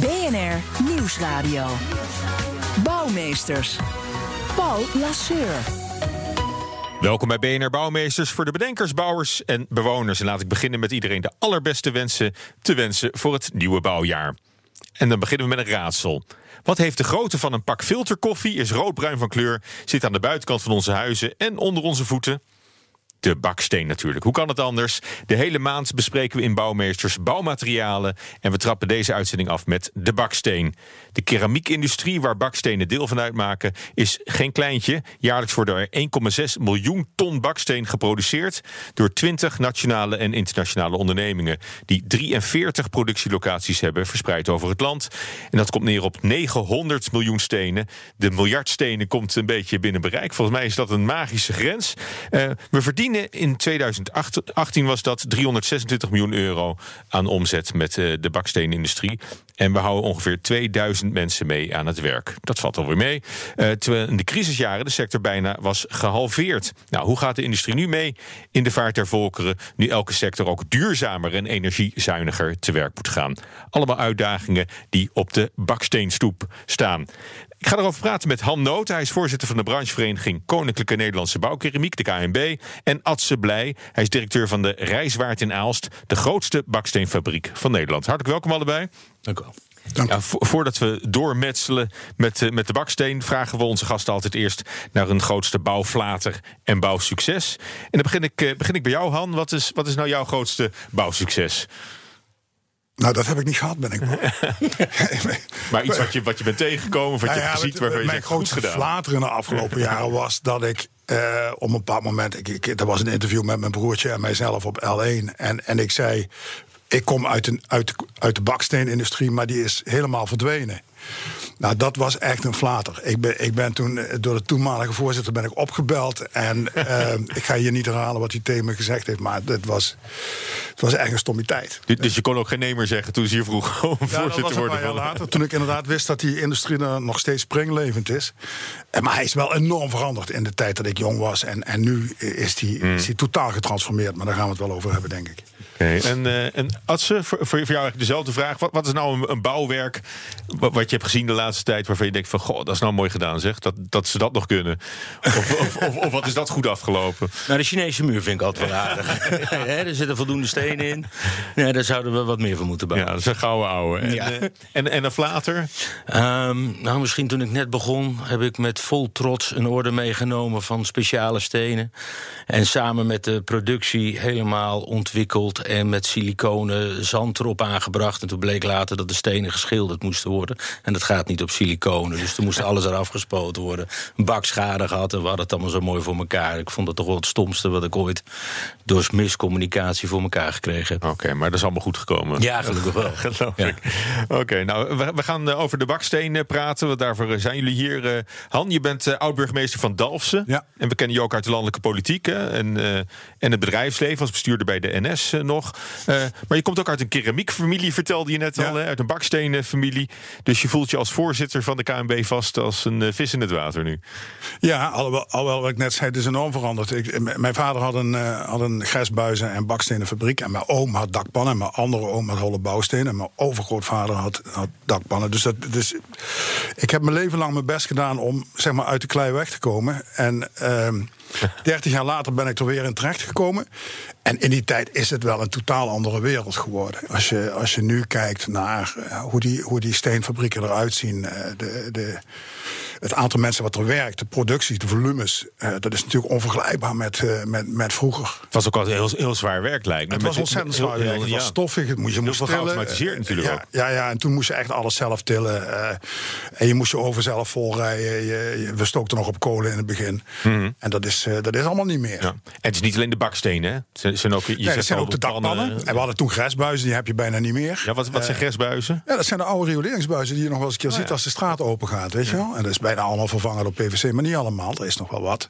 BNR Nieuwsradio. Bouwmeesters. Paul Lasseur. Welkom bij BNR Bouwmeesters voor de bedenkers, bouwers en bewoners. En laat ik beginnen met iedereen de allerbeste wensen te wensen voor het nieuwe bouwjaar. En dan beginnen we met een raadsel. Wat heeft de grootte van een pak filterkoffie, is roodbruin van kleur, zit aan de buitenkant van onze huizen en onder onze voeten? De baksteen natuurlijk. Hoe kan het anders? De hele maand bespreken we in Bouwmeesters bouwmaterialen. En we trappen deze uitzending af met de baksteen. De keramiekindustrie, waar bakstenen deel van uitmaken, is geen kleintje. Jaarlijks worden er 1,6 miljoen ton baksteen geproduceerd. door 20 nationale en internationale ondernemingen. die 43 productielocaties hebben verspreid over het land. En dat komt neer op 900 miljoen stenen. De miljard stenen komt een beetje binnen bereik. Volgens mij is dat een magische grens. Uh, we verdienen in 2018 was dat 326 miljoen euro aan omzet met uh, de baksteenindustrie. En we houden ongeveer 2000 mensen mee aan het werk. Dat valt alweer mee. Uh, terwijl in de crisisjaren de sector bijna was gehalveerd. Nou, hoe gaat de industrie nu mee in de vaart der volkeren? Nu elke sector ook duurzamer en energiezuiniger te werk moet gaan. Allemaal uitdagingen die op de baksteenstoep staan. Ik ga erover praten met Han Noot. Hij is voorzitter van de branchevereniging Koninklijke Nederlandse Bouwkeramiek, de KNB. En Adse Blij. Hij is directeur van de Rijswaard in Aalst, de grootste baksteenfabriek van Nederland. Hartelijk welkom allebei. Dank u wel. Ja, voordat we doormetselen met, uh, met de baksteen, vragen we onze gasten altijd eerst naar hun grootste bouwflater en bouwsucces. En dan begin ik, uh, begin ik bij jou, Han. Wat is, wat is nou jouw grootste bouwsucces? Nou, dat heb ik niet gehad, ben ik maar iets wat je, wat je bent tegengekomen, wat nou ja, je ziet waarvan je Mijn grootste flater in de afgelopen jaren was dat ik uh, op een bepaald moment... Ik, ik, er was een interview met mijn broertje en mijzelf op L1. En, en ik zei, ik kom uit, een, uit, uit de baksteenindustrie, maar die is helemaal verdwenen. Nou, dat was echt een flater. Ik ben, ik ben toen eh, door de toenmalige voorzitter ben ik opgebeld. En uh, ik ga hier niet herhalen wat hij tegen me gezegd heeft. Maar het was, het was echt een stommiteit. Dus, dus je kon ook geen nee meer zeggen toen ze hier vroeg om ja, voorzitter te worden? Ja, later. Toen ik inderdaad wist dat die industrie er nog steeds springlevend is. En, maar hij is wel enorm veranderd in de tijd dat ik jong was. En, en nu is hij mm. totaal getransformeerd. Maar daar gaan we het wel over hebben, denk ik. Okay. En, uh, en Adse, voor, voor jou eigenlijk dezelfde vraag. Wat, wat is nou een, een, bouwwerk wat, wat je hebt gezien de laatste tijd... waarvan je denkt van, goh, dat is nou mooi gedaan, zeg. Dat, dat ze dat nog kunnen. Of, of, of, of, wat is dat goed afgelopen? Nou, de Chinese muur vind ik altijd wel aardig. er zitten voldoende stenen in. Ja, daar zouden we wat meer van moeten bouwen. Ja, dat is een gouden ouwe. En, ja. uh, en, en een flater? Um, nou, misschien toen ik net begon... heb ik met vol trots een orde meegenomen van speciale stenen. En samen met de productie helemaal ontwikkeld en met siliconen zand erop aangebracht. En toen bleek later dat de stenen geschilderd moesten worden. En dat gaat niet op siliconen. Dus toen moest alles eraf gespoten worden. Een bak schade gehad en we hadden het allemaal zo mooi voor elkaar. Ik vond dat toch wel het stomste wat ik ooit door miscommunicatie voor elkaar gekregen heb. Oké, maar dat is allemaal goed gekomen. Ja, gelukkig wel. Geloof ja. ik. Oké, nou, we, gaan eh, over de baksteen eh, praten. Want daarvoor eh, zijn jullie hier. Han, je bent oud-burgemeester van Dalfsen. Ja. En we kennen je ook uit de landelijke politiek hè? En, en het bedrijfsleven als bestuurder bij de NS nog. Uh, maar je komt ook uit een keramiekfamilie, vertelde je net al, hè? uit een bakstenenfamilie. Dus je voelt je als voorzitter van de KNB vast als een uh, vis in het water nu. Ja, alhoewel, alhoewel wat ik net zei, het is enorm veranderd. Ik, mijn vader had een, uh, had een gresbuizen- en bakstenenfabriek. En mijn oom had dakpannen. En mijn andere oom had holle bouwstenen. En mijn overgrootvader had, had dakpannen. Dus, dat, dus ik heb mijn leven lang mijn best gedaan om zeg maar, uit de klei weg te komen. En... Uh, 30 jaar later ben ik er weer in terecht gekomen. En in die tijd is het wel een totaal andere wereld geworden. Als je, als je nu kijkt naar eh, hoe, die, hoe die steenfabrieken eruit zien. Eh, de, de, het aantal mensen wat er werkt, de productie, de volumes, uh, dat is natuurlijk onvergelijkbaar met, uh, met, met vroeger. Het was ook altijd heel, heel zwaar werk, lijkt me. Het was ontzettend zwaar werk. Het was stoffig, het moest je moest geautomatiseerd natuurlijk ja, ook. Ja, ja, en toen moest je echt alles zelf tillen. En je moest je over zelf volrijden. Je, je, we stookten nog op kolen in het begin. -hmm. En dat is, dat is allemaal niet meer. Ja. En het is niet alleen de bakstenen, hè? Het zijn ook, je nee, zijn ook de dakpannen. En we hadden toen gresbuizen, die heb je bijna niet meer. Ja, wat, wat zijn gresbuizen? Ja, dat zijn de oude rioleringsbuizen die je nog wel eens een keer Oh, ziet als de straat open gaat, weet je wel. En dat is bijna allemaal vervangen door PVC, maar niet allemaal. Er is nog wel wat.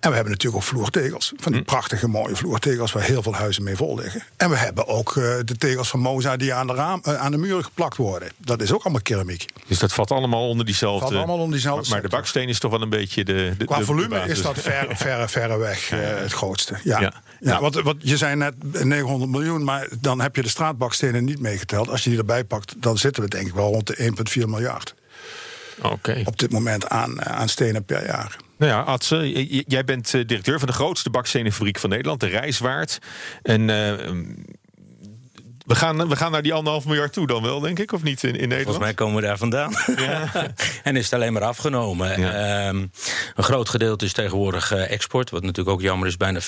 En we hebben natuurlijk ook vloertegels. Van die prachtige mooie vloertegels waar heel veel huizen mee vol liggen. En we hebben ook uh, de tegels van Moza die aan de, raam, uh, aan de muren geplakt worden. Dat is ook allemaal keramiek. Dus dat valt allemaal onder diezelfde... Valt allemaal onder diezelfde maar, maar de baksteen is toch wel een beetje de... de Qua de, volume de is dat verre, verre, verre weg uh, het grootste. Ja. Ja. Wat, wat, je zei net 900 miljoen, maar dan heb je de straatbakstenen niet meegeteld. Als je die erbij pakt, dan zitten we denk ik wel rond de 1,4 miljard. Okay. Op dit moment aan, aan stenen per jaar. Nou ja, Adse, jij bent directeur van de grootste bakstenenfabriek van Nederland, de Rijswaard. En uh, we gaan, we gaan naar die anderhalf miljard toe dan wel, denk ik, of niet in, in Nederland? Volgens mij komen we daar vandaan. Ja. en is het alleen maar afgenomen. Ja. Um, een groot gedeelte is tegenwoordig uh, export. Wat natuurlijk ook jammer is, bijna 40%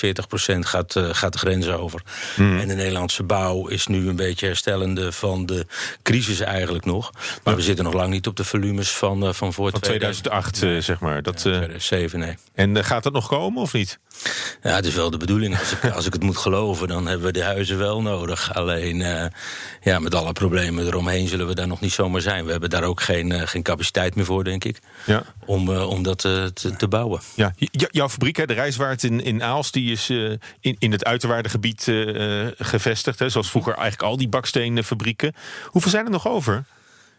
gaat, uh, gaat de grens over. Mm. En de Nederlandse bouw is nu een beetje herstellende van de crisis eigenlijk nog. Maar ja. we zitten nog lang niet op de volumes van, uh, van voor van 2008, 2008 zeg maar. Dat, 2007, nee. En gaat dat nog komen of niet? Ja, het is wel de bedoeling. Als ik, als ik het moet geloven, dan hebben we de huizen wel nodig. Alleen, uh, ja, met alle problemen eromheen zullen we daar nog niet zomaar zijn. We hebben daar ook geen, uh, geen capaciteit meer voor, denk ik. Ja. Om, uh, om dat te, te, bouwen. Ja. J jouw fabriek, hè, de Rijswaard in, in Aalst, die is in, in het uiterwaardengebied gevestigd. Hè, zoals vroeger eigenlijk al die baksteenfabrieken. Hoeveel zijn er nog over?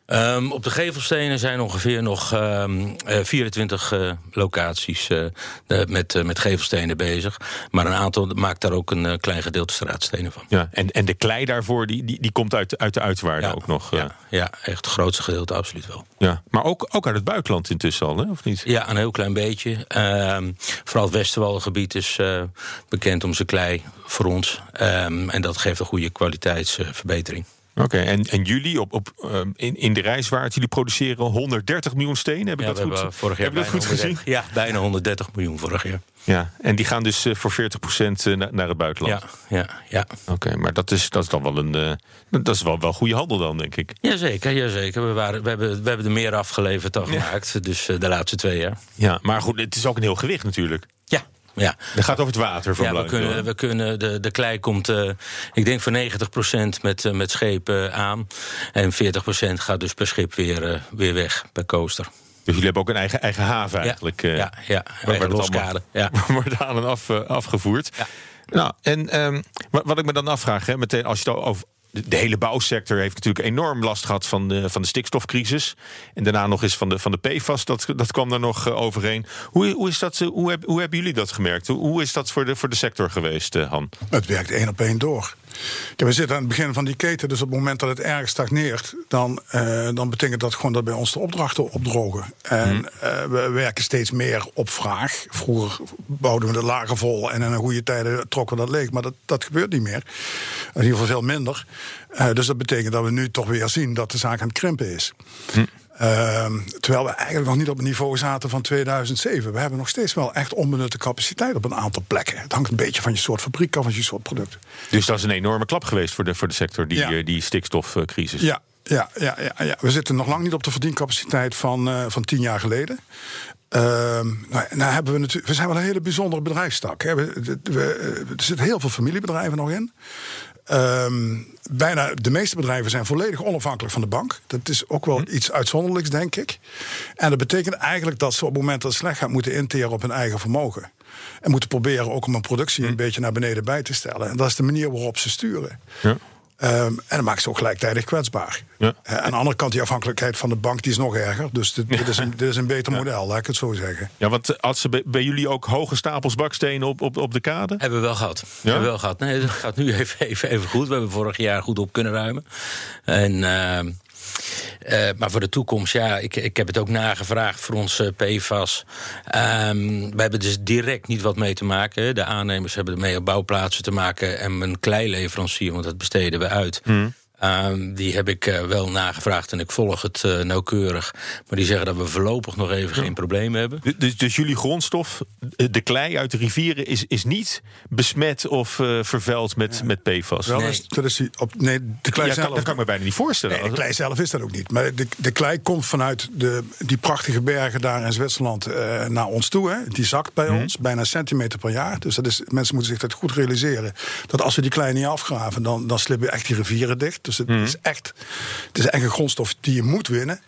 Um, op de gevelstenen zijn ongeveer nog um, uh, 24 uh, locaties uh, met, met gevelstenen bezig. Maar een aantal maakt daar ook een klein gedeelte straatstenen van. Ja, en, en de klei daarvoor, die, die, die komt uit, uit de uitwaarde ja, ook nog? Ja, ja, echt het grootste gedeelte absoluut wel. Ja, maar ook, ook uit het buitenland intussen al, hè? of niet? Ja, een heel klein beetje. Um, vooral het Westerwalgebied is bekend om zijn klei voor ons. en dat geeft een goede kwaliteitsverbetering. Oké, okay, en, en jullie op, op, um, in, in de reiswaard, jullie produceren 130 miljoen stenen? Heb ik ja, dat we goed, vorig jaar heb dat goed gezien? Ja, bijna 130 miljoen vorig jaar. Ja, en die gaan dus uh, voor 40 procent uh, naar het buitenland? Ja, ja, ja. Oké, okay, maar dat is, dat is dan wel een uh, dat is wel, wel goede handel dan, denk ik. Jazeker, jazeker. We, waren, we, hebben, we hebben er meer afgeleverd dan gemaakt, dus de laatste twee jaar. Ja, maar goed, het is ook een heel gewicht natuurlijk. Ja. Dat gaat over het water van ja, we kunnen, we kunnen de, de klei komt, uh, ik denk voor 90% met, uh, met schepen aan. En 40% gaat dus per schip weer, uh, weer weg, per coaster. Dus jullie hebben ook een eigen, eigen haven eigenlijk. Ja, ja, ja waar eigen loskade. Ja. wordt aan en af, afgevoerd. Ja. Nou, en um, wat, wat ik me dan afvraag, hè, meteen als je het over de hele bouwsector heeft natuurlijk enorm last gehad van de, van de stikstofcrisis. En daarna nog eens van de, van de PFAS, dat, dat kwam daar nog uh, overheen. Hoe, hoe, is dat, hoe, heb, hoe hebben jullie dat gemerkt? Hoe, hoe is dat voor de, voor de sector geweest, uh, Han? Het werkt één op één door. Ja, we zitten aan het begin van die keten, dus op het moment dat het erg stagneert, dan, uh, dan betekent dat gewoon dat bij ons de opdrachten opdrogen. En hmm. uh, we werken steeds meer op vraag. Vroeger bouwden we de lagen vol en in goede tijden trokken we dat leeg, maar dat, dat gebeurt niet meer. In ieder geval veel minder. Uh, dus dat betekent dat we nu toch weer zien dat de zaak aan het krimpen is. Hmm. Uh, terwijl we eigenlijk nog niet op het niveau zaten van 2007. We hebben nog steeds wel echt onbenutte capaciteit op een aantal plekken. Het hangt een beetje van je soort fabriek af, van je soort product. Dus dat is een enorme klap geweest voor de, voor de sector, die, ja. die stikstofcrisis. Ja, ja, ja, ja, ja, we zitten nog lang niet op de verdiencapaciteit van, uh, van tien jaar geleden. Uh, nou, nou hebben we, natuurlijk, we zijn wel een hele bijzondere bedrijfstak. Hè. We, we, er zitten heel veel familiebedrijven nog in. Um, bijna de meeste bedrijven zijn volledig onafhankelijk van de bank. Dat is ook wel iets uitzonderlijks, denk ik. En dat betekent eigenlijk dat ze op het moment dat het slecht gaat... moeten interen op hun eigen vermogen. En moeten proberen ook om een productie een beetje naar beneden bij te stellen. En dat is de manier waarop ze sturen. Ja. Um, en dat maakt ze ook gelijktijdig kwetsbaar. Ja. Uh, aan de andere kant, die afhankelijkheid van de bank die is nog erger. Dus dit, dit, is, een, dit is een beter model, laat ik het zo zeggen. Ja, want als ze bij, bij jullie ook hoge stapels bakstenen op, op, op de kade? Hebben we wel gehad. Ja? Hebben we wel gehad. Nee, dat gaat nu even, even, even goed. We hebben vorig jaar goed op kunnen ruimen. En... Uh, uh, maar voor de toekomst, ja, ik, ik heb het ook nagevraagd voor ons uh, PFAS. Um, we hebben dus direct niet wat mee te maken. De aannemers hebben ermee op bouwplaatsen te maken en een kleileverancier, want dat besteden we uit. Mm. Ehm, die heb ik eh, wel nagevraagd en ik volg het uh, nauwkeurig. Maar die zeggen dat we voorlopig nog even geen probleem hebben. Dus, dus, jullie grondstof, de klei uit de rivieren, is, is niet besmet of uh, vervuild met, ja. met PFAS? Wel, nee. Dat is, op, nee, de klei ja, zelf. Dat kan ik me bijna niet voorstellen. Nee, de klei zelf is dat ook niet. Maar de, de klei komt vanuit de, die prachtige bergen daar in Zwitserland naar ons toe. Hè. Die zakt bij mm. ons, bijna een centimeter per jaar. Dus dat is, mensen moeten zich dat goed realiseren. Dat als we die klei niet afgraven, dan, dan slippen echt die rivieren dicht. Dus het mm. is echt, het is echt een grondstof die je moet winnen.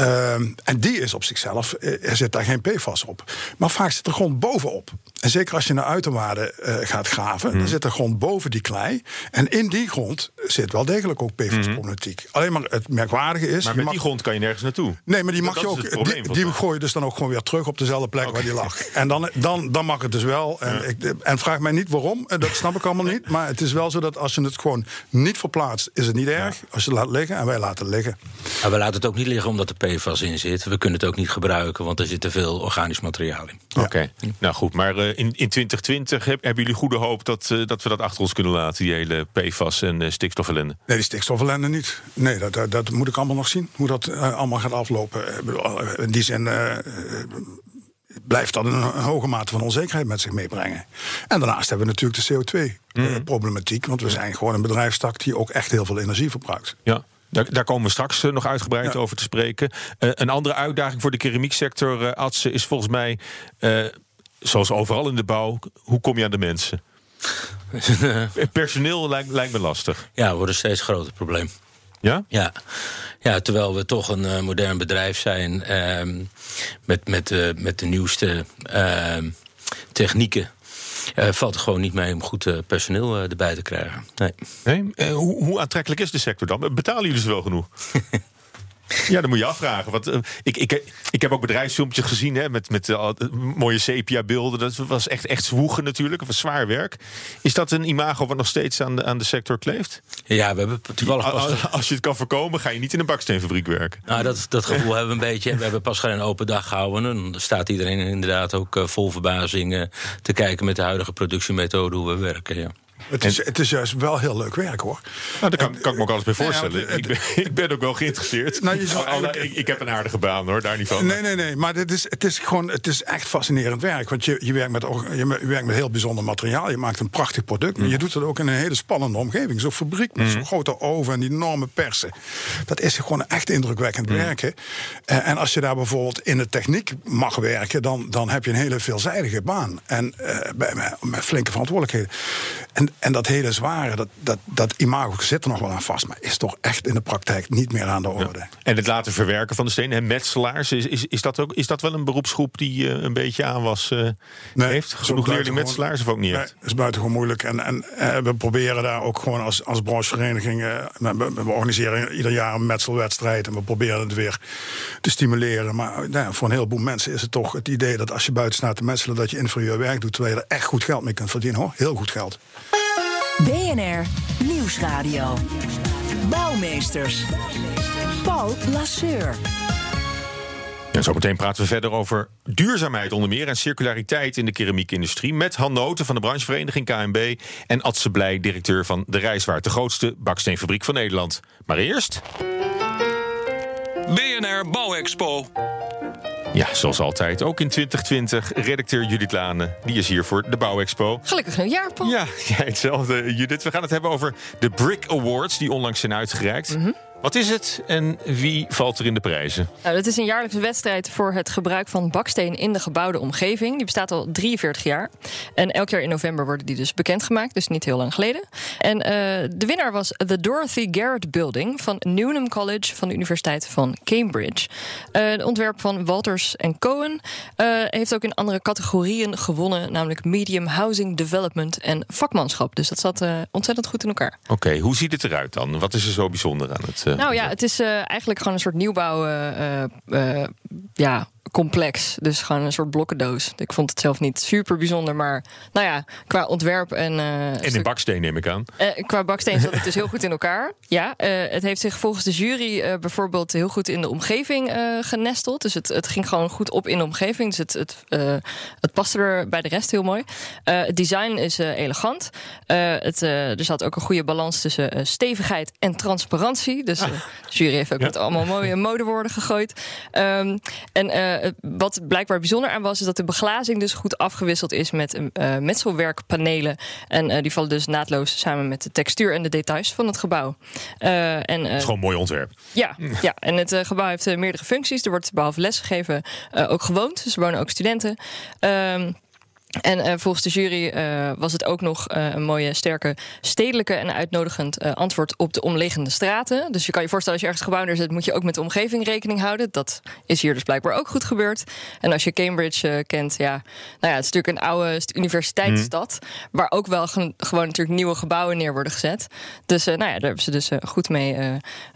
Uh, en die is op zichzelf, er zit daar geen PFAS op. Maar vaak zit er grond bovenop. En zeker als je naar uiterwaarden uh, gaat graven, Mhm. dan zit er grond boven die klei. En in die grond zit wel degelijk ook PFAS-problematiek. Alleen maar het merkwaardige is. Mhm. Maar met mag- die grond kan je nergens naartoe. Nee, maar die mag Dat je ook. die gooi je dus dan ook gewoon weer terug op dezelfde plek waar die lag. En dan, dan, dan mag het dus wel. En, ik, en vraag mij niet waarom, eh, dat snap ik allemaal niet. Maar het is wel zo dat als je het gewoon niet verplaatst, is het niet erg. Als je het laat liggen en wij laten het liggen. Maar we laten het ook niet liggen omdat er PFAS in zit. We kunnen het ook niet gebruiken, want er zit te veel organisch materiaal in. Oké, nou goed. Maar eh, in, in 2020 heb- hebben jullie goede hoop dat, eh, dat we dat achter ons kunnen laten, die hele PFAS en eh, stikstofellende. Nee, die stikstofellende niet. Nee, dat, dat, dat moet ik allemaal nog zien. Hoe dat allemaal gaat aflopen. Ik bedoel, In die zin blijft dat een, een hoge mate van onzekerheid met zich meebrengen. En daarnaast hebben we natuurlijk de CO2-problematiek. want we zijn gewoon een bedrijfstak die ook echt heel veel energie verbruikt. Ja. Daar, daar komen we straks eh, nog uitgebreid Ja. over te spreken. Eh, een andere uitdaging voor de keramieksector, eh Adse, is volgens mij, eh, zoals overal in de bouw, hoe kom je aan de mensen? Personeel lijkt, lijkt me lastig. Ja, wordt een steeds groter probleem. Ja? Ja, ja terwijl we toch een eh, modern bedrijf zijn ehm, met, met, eh, met de nieuwste ehm, technieken. Eh, valt het gewoon niet mee om goed eh, personeel eh, erbij te krijgen. Nee. Nee? Hoe, hoe aantrekkelijk is de sector dan? Betalen jullie ze wel genoeg? Ja, dat moet je afvragen. Want, eh, ik, ik, ik heb ook bedrijfsfilmpjes gezien hè, met, met eh, mooie sepia-beelden. Dat was echt, echt zwoegen natuurlijk. Was zwaar werk. Is dat een imago wat nog steeds aan de, aan de sector kleeft? Ja, we hebben toevallig pas. Als, als je het kan voorkomen, ga je niet in een baksteenfabriek werken. Nou, dat, dat gevoel hebben we een beetje. We hebben pas geen open dag gehouden. En dan staat iedereen inderdaad ook eh, vol verbazing eh, te kijken met de huidige productiemethode hoe we werken. Ja. Het is, het is juist wel heel leuk werk hoor. Nou, daar kan, kan ik me ook alles bij Nou voorstellen. het- ik, ben, ik ben ook wel geïnteresseerd. Nou, je zou eigenlijk- ik, ik heb een aardige baan hoor, daar niet van. Nee, nee, nee. Maar het is, het is gewoon, het is echt fascinerend werk. Want je, je, werkt met, je werkt met heel bijzonder materiaal. Je maakt een prachtig product. Maar je doet het ook in een hele spannende omgeving. Zo'n fabriek met zo'n grote oven en die enorme persen. Dat is gewoon echt indrukwekkend werken. Eh, en als je daar bijvoorbeeld in de techniek mag werken, dan, dan heb je een hele veelzijdige baan. En eh, bij- met flinke verantwoordelijkheden. En, en dat hele zware, dat, dat, dat imago zit er nog wel aan vast. Maar is toch echt in de praktijk niet meer aan de orde. En het laten verwerken van de stenen. En metselaars, is, is, is, dat ook, is dat wel een beroepsgroep die eh, een beetje aan was eh, heeft? Genoeg buitengewoon- leerlingmetselaars of ook niet Nee, echt? is buitengewoon moeilijk. En, en eh, we proberen daar ook gewoon als, als branchevereniging... we, we- organiseren ieder jaar een metselwedstrijd... en we proberen het weer te stimuleren. Maar nou voor een heleboel mensen is het toch het idee... dat als je buiten staat te metselen... dat je inferieur werk doet... terwijl je er echt goed geld mee kunt verdienen. hoor. Heel goed geld. BNR Nieuwsradio. Bouwmeesters. Paul Lasseur. Ja, zometeen praten we verder over duurzaamheid onder meer... en circulariteit in de keramiekindustrie... met Han Noten van de branchevereniging KNB... en Adse Blij, directeur van De Rijswaard... de grootste baksteenfabriek van Nederland. Maar eerst... BNR Bouwexpo. Ja, zoals altijd, ook in 2020, redacteur Judith Lane. Die is hier voor de Bouwexpo. Gelukkig nieuwjaar, Paul. Ja, jij hetzelfde, Judith. We gaan het hebben over de Brick Awards, die onlangs zijn uitgereikt. Wat is het en wie valt er in de prijzen? Nou, dat is een jaarlijkse wedstrijd voor het gebruik van baksteen in de gebouwde omgeving. Die bestaat al 43 jaar. En elk jaar in november worden die dus bekendgemaakt, dus niet heel lang geleden. En eh, de winnaar was de Dorothy Garrett Building van Newnham College van de Universiteit van Cambridge. Eh het ontwerp van Walters en Cohen eh, heeft ook in andere categorieën gewonnen, namelijk medium housing development en vakmanschap. Dus dat zat ontzettend goed in elkaar. Oké, hoe ziet het eruit dan? Wat is er zo bijzonder aan het... Nou ja, het is eh, eigenlijk gewoon een soort nieuwbouw. eh, eh, ja, complex. Dus gewoon een soort blokkendoos. Ik vond het zelf niet super bijzonder, maar nou ja, qua ontwerp en. eh, En in stuk- baksteen neem ik aan. eh, qua baksteen zat het dus heel goed in elkaar. Ja, eh, het heeft zich volgens de jury bijvoorbeeld heel goed in de omgeving genesteld. Dus het, het ging gewoon goed op in de omgeving. Dus het, het, het paste er bij de rest heel mooi. Het design is elegant. Het, er zat ook een goede balans tussen stevigheid en transparantie. Dus jury heeft ook met allemaal mooie modewoorden gegooid. Ehm, en eh, wat blijkbaar bijzonder aan was, is dat de beglazing dus goed afgewisseld is met eh metselwerkpanelen. En eh, die vallen dus naadloos samen met de textuur en de details van het gebouw. En, Het is gewoon een mooi ontwerp. ja, ja, en het gebouw heeft meerdere functies. Er wordt behalve lesgegeven ook gewoond. Dus er wonen ook studenten. Ehm, en eh, volgens de jury eh, was het ook nog eh, een mooie, sterke, stedelijke en uitnodigend antwoord op de omliggende straten. Dus je kan je voorstellen, als je ergens gebouw neerzet, moet je ook met de omgeving rekening houden. Dat is hier dus blijkbaar ook goed gebeurd. En als je Cambridge kent, ja, nou ja, het is natuurlijk een oude st- universiteitsstad, waar ook wel gewoon natuurlijk nieuwe gebouwen neer worden gezet. Dus nou ja, daar hebben ze dus goed mee.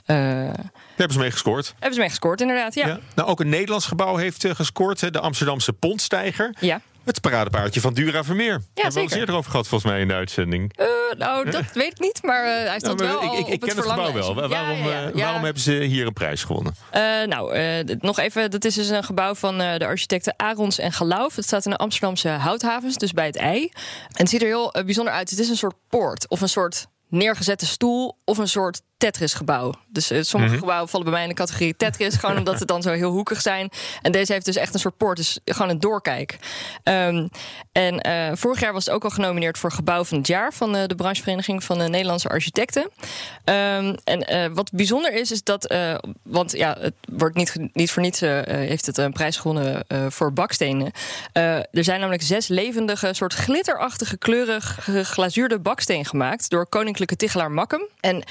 Daar hebben ze mee gescoord. hebben ze mee gescoord, inderdaad. Ja. Ja. Nou, ook een Nederlands gebouw heeft gescoord. De Amsterdamse Pontstijger. ja. Het paradepaardje van Dura Vermeer. Daar hebben we al eens zeker. eerder over gehad, volgens mij, in de uitzending. Eh, nou, dat weet ik niet, maar eh, hij stond Nou, maar wel ik ik, al ik op ken het gebouw wel. Ja, waarom, ja, ja. eh, Ja. waarom hebben ze hier een prijs gewonnen? Eh, nou, nog even. Dat is dus een gebouw van de architecten Arons en Gelauf. Het staat in de Amsterdamse houthavens, dus bij het ei. En het ziet er heel bijzonder uit. Het is een soort poort of een soort neergezette stoel of een soort Tetris-gebouw. Dus eh, sommige gebouwen vallen bij mij in de categorie Tetris, gewoon omdat het dan zo heel hoekig zijn. En deze heeft dus echt een soort poort, dus gewoon een doorkijk. Ehm, en eh, vorig jaar was het ook al genomineerd voor Gebouw van het Jaar van eh, de branchevereniging van de Nederlandse Architecten. Ehm, en wat bijzonder is, is dat, want ja, het wordt niet, niet voor niets, heeft het een prijs gewonnen voor bakstenen. Er zijn namelijk zes levendige, soort glitterachtige, kleurig geglazuurde baksteen gemaakt door Koninklijke Tichelaar Makkum. En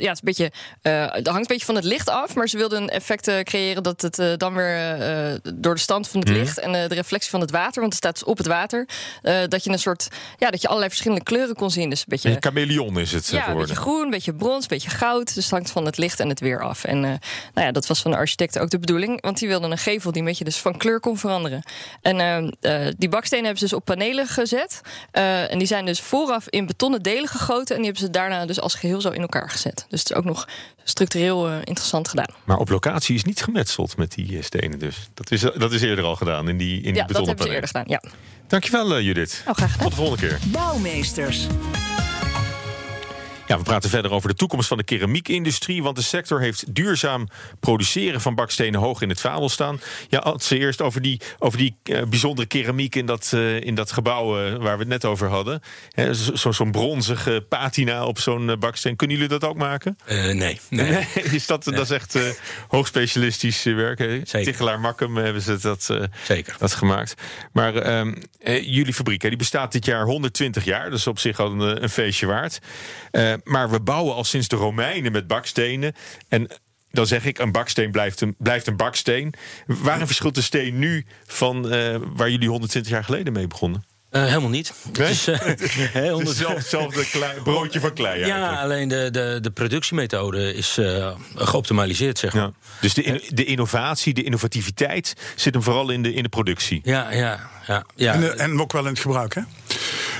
ja, het, is een beetje, eh, het hangt een beetje van het licht af, maar ze wilden een effect eh, creëren dat het eh, dan weer eh, door de stand van het licht en eh, de reflectie van het water, want het staat dus op het water, eh, dat je een soort, ja, dat je allerlei verschillende kleuren kon zien. Dus een beetje. Een chameleon is het eh, Ja, een beetje groen, een beetje brons, een beetje goud. Dus het hangt van het licht en het weer af. En eh, nou ja, dat was van de architecten ook de bedoeling. Want die wilden een gevel die een beetje dus van kleur kon veranderen. En eh, eh, die bakstenen hebben ze dus op panelen gezet. Eh, en die zijn dus vooraf in betonnen delen gegoten. En die hebben ze daarna dus als geheel zo in elkaar gezet. Dus het is ook nog structureel eh, interessant gedaan. Maar op locatie is niet gemetseld met die eh, stenen dus. Dat is, dat is eerder al gedaan in die, in die Ja, dat betonnen hebben ze eerder gedaan. Ja. Dankjewel eh, Judith. Oh, graag gedaan. Tot de volgende keer. Bouwmeesters. Ja, we praten verder over de toekomst van de keramiekindustrie. Want de sector heeft duurzaam produceren van bakstenen hoog in het vaandel staan. Ja, als eerst over die, over die eh, bijzondere keramiek in dat, eh, in dat gebouw eh, waar we het net over hadden. Hè, zo- zo- Zo'n bronzige patina op zo'n baksteen. Kunnen jullie dat ook maken? Eh, nee, nee. is dat, dat is echt hoogspecialistisch werk. hè? Zeker. Tichelaar Makkum hebben ze dat, Zeker. dat gemaakt. Maar ehm, eh, jullie fabriek hè, die bestaat dit jaar 120 jaar. Dus op zich al een, een feestje waard. Eh, maar we bouwen al sinds de Romeinen met bakstenen. En dan zeg ik, een baksteen blijft een, blijft een baksteen. Waarin verschilt de steen nu van eh, waar jullie 120 jaar geleden mee begonnen? Eh, helemaal niet. Nee? Het is, eh, hè, honderd- Hetzelfde klei- broodje van klei ja, eigenlijk. alleen de, de, de productiemethode is eh, geoptimaliseerd, zeg maar. Ja. Dus de, in- de innovatie, de innovativiteit zit hem vooral in de, in de productie. Ja, ja, ja. ja. En, en ook wel in het gebruik. Hè?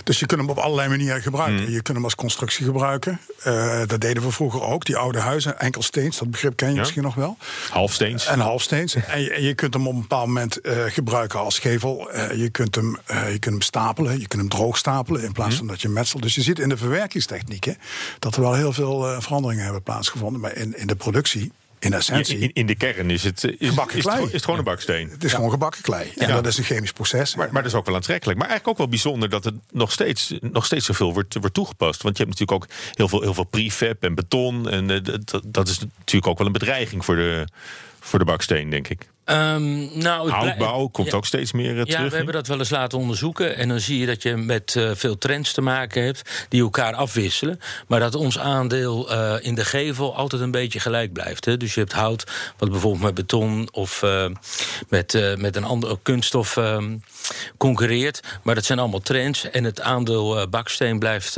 Dus je kunt hem op allerlei manieren gebruiken. Mm. Je kunt hem als constructie gebruiken. Eh, dat deden we vroeger ook. Die oude huizen, enkelsteens, dat begrip ken je Ja. misschien nog wel. Halfsteens. En halfsteens. En je, en je kunt hem op een bepaald moment eh, gebruiken als gevel. Eh, je, kunt hem, je kunt hem stapelen, je kunt hem droog stapelen in plaats van dat je metselt. Dus je ziet in de verwerkingstechnieken dat er wel heel veel veranderingen hebben plaatsgevonden. Maar in, in de productie, in essentie, in, in de kern is het, is, Gebakken is, het, klei. gewoon- is het gewoon een baksteen. het is gewoon gebakken klei. En Ja. dat is een chemisch proces. Maar, maar dat is ook wel aantrekkelijk. Maar eigenlijk ook wel bijzonder dat het nog steeds, nog steeds zoveel wordt, wordt toegepast. Want je hebt natuurlijk ook heel veel, heel veel prefab en beton. En eh, dat, dat is natuurlijk ook wel een bedreiging voor de, voor de baksteen, denk ik. Ehm, nou, Houtbouw komt Ja. ook steeds meer eh, Ja, terug. we nu. hebben dat wel eens laten onderzoeken. En dan zie je dat je met eh, veel trends te maken hebt die elkaar afwisselen. Maar dat ons aandeel eh, in de gevel altijd een beetje gelijk blijft. Hè. Dus je hebt hout, wat bijvoorbeeld met beton of met, met een andere kunststof ehm, concurreert. Maar dat zijn allemaal trends. En het aandeel baksteen blijft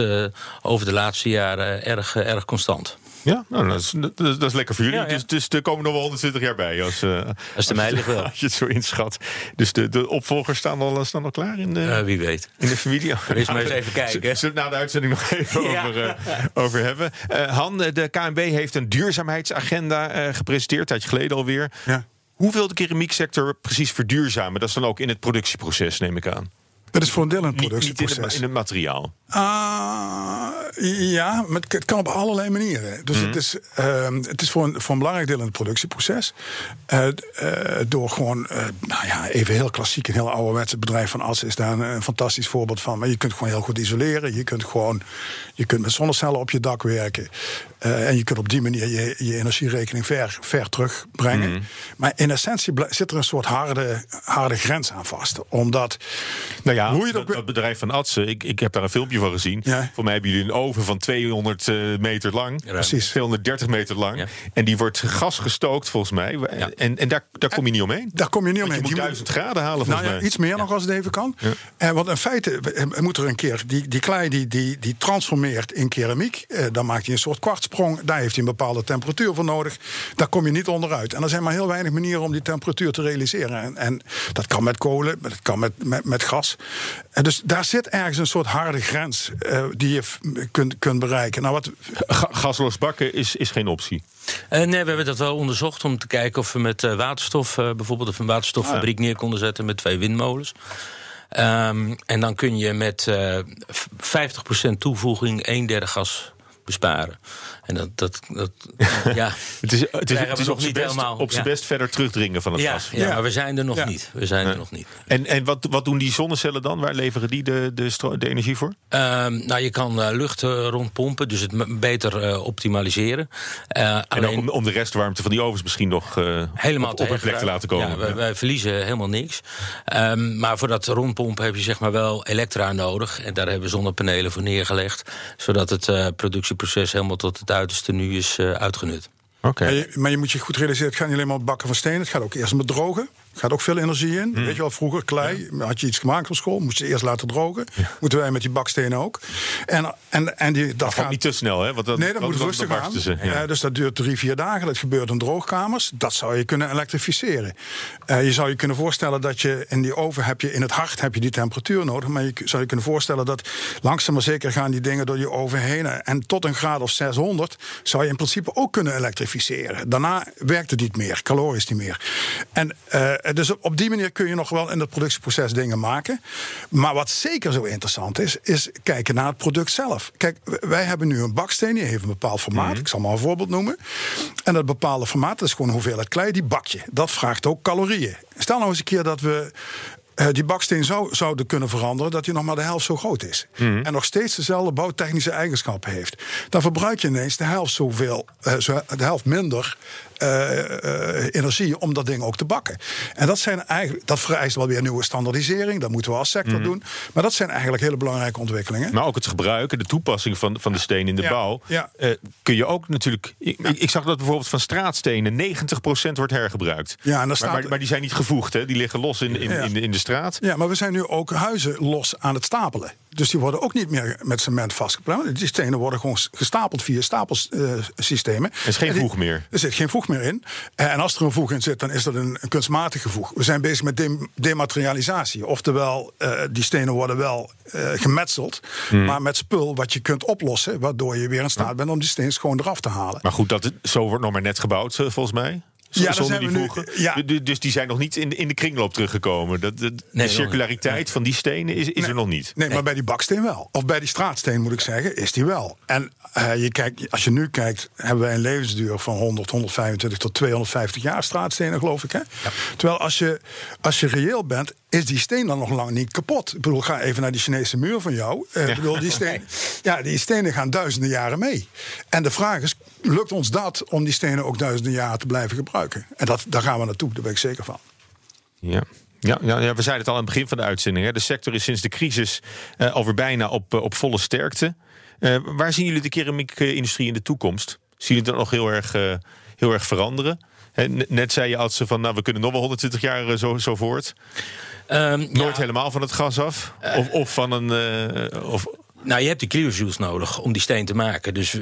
over de laatste jaren erg, erg constant. Ja, nou, dat, is, dat, is- dat is lekker voor jullie. Ja, ja. Dus, dus er komen nog wel 120 jaar bij als, eh, Als de mij ligt wel. als je het zo inschat. Dus de, de opvolgers staan al, staan al klaar in de, Eh, wie weet. in de familie. Eens maar eens even kijken. Zullen we het na de uitzending nog even Ja. over, eh, over hebben? Eh, Han, eh, de KNB heeft een duurzaamheidsagenda eh, gepresenteerd, een tijdje geleden alweer. Ja. Hoe wil de keramieksector precies verduurzamen? Dat is dan ook in het productieproces, neem ik aan. Dat is voor een deel een Niet, niet in, productieproces. het, in het materiaal. Ah, ja, maar het kan op allerlei manieren. Dus het is, ehm, het is voor, een, voor een belangrijk deel in het productieproces. Eh, eh, door gewoon, eh, nou ja, even heel klassiek, een heel ouderwets het bedrijf van Assen is daar een, een fantastisch voorbeeld van. Maar je kunt gewoon heel goed isoleren. Je kunt gewoon, je kunt met zonnecellen op je dak werken. En je kunt op die manier je, je energierekening ver, ver terugbrengen. Maar in essentie zit er een soort harde, harde grens aan vast. Omdat, Nou ja, Hoe je dat, bedrijf van Atsen, ik, ik heb daar een filmpje van gezien. Ja. Voor mij hebben jullie een oven van 200 eh, meter lang. Precies. 230 meter lang. Ja. En die wordt gas gestookt volgens mij. En, en daar, daar kom je niet omheen. daar kom je niet omheen. je moet Die 1000 graden halen volgens Nou mij. iets meer nog als het even kan. En want in feite moet er een keer die, die klei die, die, die transformeert in keramiek. Eh, dan maakt hij een soort kwartsprong. Daar heeft hij een bepaalde temperatuur voor nodig. Daar kom je niet onderuit. En er zijn maar heel weinig manieren om die temperatuur te realiseren. En, en dat kan met kolen, maar dat kan met, met, met gas. En dus daar zit ergens een soort harde grens eh, die je kunt, kunt bereiken. Nou, wat, Ga- gasloos bakken is, is geen optie. Eh, nee, we hebben dat wel onderzocht om te kijken of we met eh, waterstof, eh, bijvoorbeeld of een waterstoffabriek neer konden zetten met twee windmolens. Ehm, en dan kun je met eh, v- 50% toevoeging een derde gas besparen. En dat, dat, dat ja. Het is, het is, het is nog op niet best, helemaal, op zijn ja. best verder terugdringen van het Ja, gas. ja, Ja. maar we zijn er nog niet. We zijn er nog niet. En, en wat, wat doen die zonnecellen dan? Waar leveren die de, de, energie voor? Ehm, nou, je kan eh, lucht eh, rondpompen, dus het beter eh, optimaliseren. En ook alleen- om, om de restwarmte van die ovens misschien nog helemaal op, op een plek te laten komen. Ja, wij, wij verliezen helemaal niks. Ehm, maar voor dat rondpompen heb je zeg maar wel elektra nodig. En daar hebben we zonnepanelen voor neergelegd. Zodat het productieproces helemaal tot het uiterste nu is eh, uitgenut. Oké. Maar, je, maar je moet je goed realiseren, het gaat niet alleen maar om bakken van stenen. Het gaat ook eerst om het drogen. Gaat ook veel energie in. Weet je wel, vroeger klei, had je iets gemaakt op school, moest je eerst laten drogen. Moeten wij met die bakstenen ook. En, en, en die, dat Dat gaat niet te snel, hè? Want dat, Nee, dat moet rustig dan aan. barsten ze. Ja. Eh, dus dat duurt drie, vier dagen. Dat gebeurt in droogkamers. Dat zou je kunnen elektrificeren. Eh, je zou je kunnen voorstellen dat je in die oven heb je in het hart heb je die temperatuur nodig. Maar je zou je kunnen voorstellen dat langzaam maar zeker gaan die dingen door je oven heen. En tot een graad of 600 zou je in principe ook kunnen elektrificeren. Daarna werkt het niet meer, calorisch niet meer. En eh, dus op die manier kun je nog wel in het productieproces dingen maken. Maar wat zeker zo interessant is, is kijken naar het product zelf. Kijk, wij hebben nu een baksteen, die heeft een bepaald formaat. Ik zal maar een voorbeeld noemen. En dat bepaalde formaat, dat is gewoon hoeveelheid klei, die bak je. Dat vraagt ook calorieën. Stel nou eens een keer dat we eh, die baksteen zou, zouden kunnen veranderen, dat hij nog maar de helft zo groot is. En nog steeds dezelfde bouwtechnische eigenschappen heeft. Dan verbruik je ineens de helft zoveel, eh, de helft minder eh, eh, energie om dat ding ook te bakken. En dat, zijn eigenlijk, dat vereist wel weer nieuwe standaardisering. Dat moeten we als sector doen. Maar dat zijn eigenlijk hele belangrijke ontwikkelingen. Maar ook het gebruik en de toepassing van, van de steen in de Ja, bouw. ja. eh, kun je ook natuurlijk. Ik, zag dat bijvoorbeeld van straatstenen 90% wordt hergebruikt. Ja, en maar, staat- maar, maar die zijn niet gevoegd, hè? die liggen los in, in, in, de, in de straat. Ja, maar we zijn nu ook huizen los aan het stapelen. Dus die worden ook niet meer met cement vastgeplemd. Die stenen worden gewoon gestapeld via stapelsystemen. Er is geen die- voeg meer. Er zit geen voeg meer in. Eh, En als er een voeg in zit, dan is dat een, een kunstmatige voeg. We zijn bezig met dem- dematerialisatie. Oftewel, eh, die stenen worden wel eh, gemetseld. Hmm. Maar met spul wat je kunt oplossen. Waardoor je weer in staat bent om die steen gewoon eraf te halen. Maar goed, dat, zo wordt nog maar net gebouwd, eh, volgens mij. Z- Ja, zonder die nu- ja. Dus die zijn nog niet in de, in de kringloop teruggekomen. Dat, de, de Nee, nog circulariteit van die stenen is, is er nog niet. Nee, maar bij die baksteen wel. Of bij die straatsteen moet ik zeggen, is die wel. En eh, je kijkt, als je nu kijkt, hebben wij een levensduur van 100, 125 tot 250 jaar straatstenen, geloof ik. Hè? Terwijl als je, als je reëel bent, is die steen dan nog lang niet kapot. Ik bedoel, ga even naar die Chinese muur van jou. Eh, ik bedoel, die, steen, ja, die stenen gaan duizenden jaren mee. En de vraag is, lukt ons dat om die stenen ook duizenden jaren te blijven gebruiken? En dat, daar gaan we naartoe, daar ben ik zeker van. Ja. Ja, ja, ja, we zeiden het al aan het begin van de uitzending. Hè. De sector is sinds de crisis eh, alweer bijna op, eh, op volle sterkte. Eh, waar zien jullie de keramiekindustrie in de toekomst? Zien jullie dat nog heel erg, eh, heel erg veranderen? Hè, net zei je als ze van, nou, we kunnen nog wel 120 jaar zo, zo voort. Ehm, Nooit ja, helemaal van het gas af. Of, of van een. eh, of, Nou, je hebt die clearjuice nodig om die steen te maken. Dus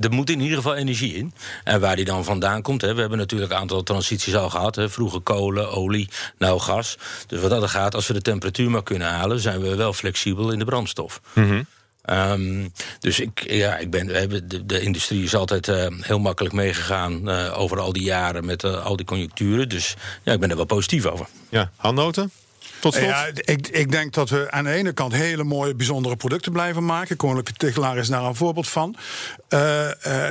er moet in ieder geval energie in. En waar die dan vandaan komt, hè, we hebben natuurlijk een aantal transities al gehad. Hè, vroeger kolen, olie, nou gas. Dus wat dat er gaat, als we de temperatuur maar kunnen halen, zijn we wel flexibel in de brandstof. Mm Um, dus ik, ja, ik ben, we hebben, de, de industrie is altijd uh, heel makkelijk meegegaan uh, over al die jaren met uh, al die conjuncturen. Dus ja, ik ben er wel positief over. Ja, handnoten? Tot slot? Ja, ik, ik denk dat we aan de ene kant hele mooie, bijzondere producten blijven maken. Koninklijke Tegelaar is daar een voorbeeld van. Uh,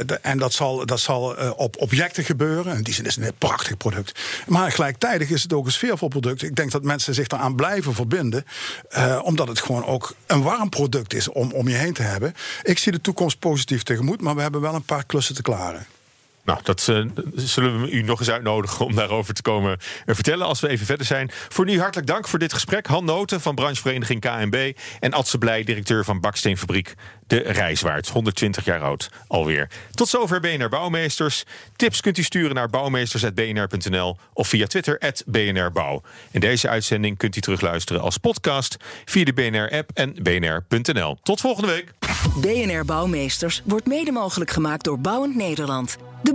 de, en dat zal, dat zal uh, op objecten gebeuren. In die zin is het een prachtig product. Maar gelijktijdig is het ook een sfeervol product. Ik denk dat mensen zich daaraan blijven verbinden. omdat het gewoon ook een warm product is om, om je heen te hebben. Ik zie de toekomst positief tegemoet, maar we hebben wel een paar klussen te klaren. Nou, dat uh, zullen we u nog eens uitnodigen om daarover te komen vertellen als we even verder zijn. Voor nu hartelijk dank voor dit gesprek. Han Noten van branchevereniging KNB en Adse Blij, directeur van Baksteenfabriek De Rijswaard. 120 jaar oud alweer. Tot zover BNR Bouwmeesters. Tips kunt u sturen naar bouwmeesters.bnr.nl of via Twitter @bnrbouw. En deze uitzending kunt u terugluisteren als podcast via de BNR-app en bnr.nl. Tot volgende week. BNR Bouwmeesters wordt mede mogelijk gemaakt door Bouwend Nederland. De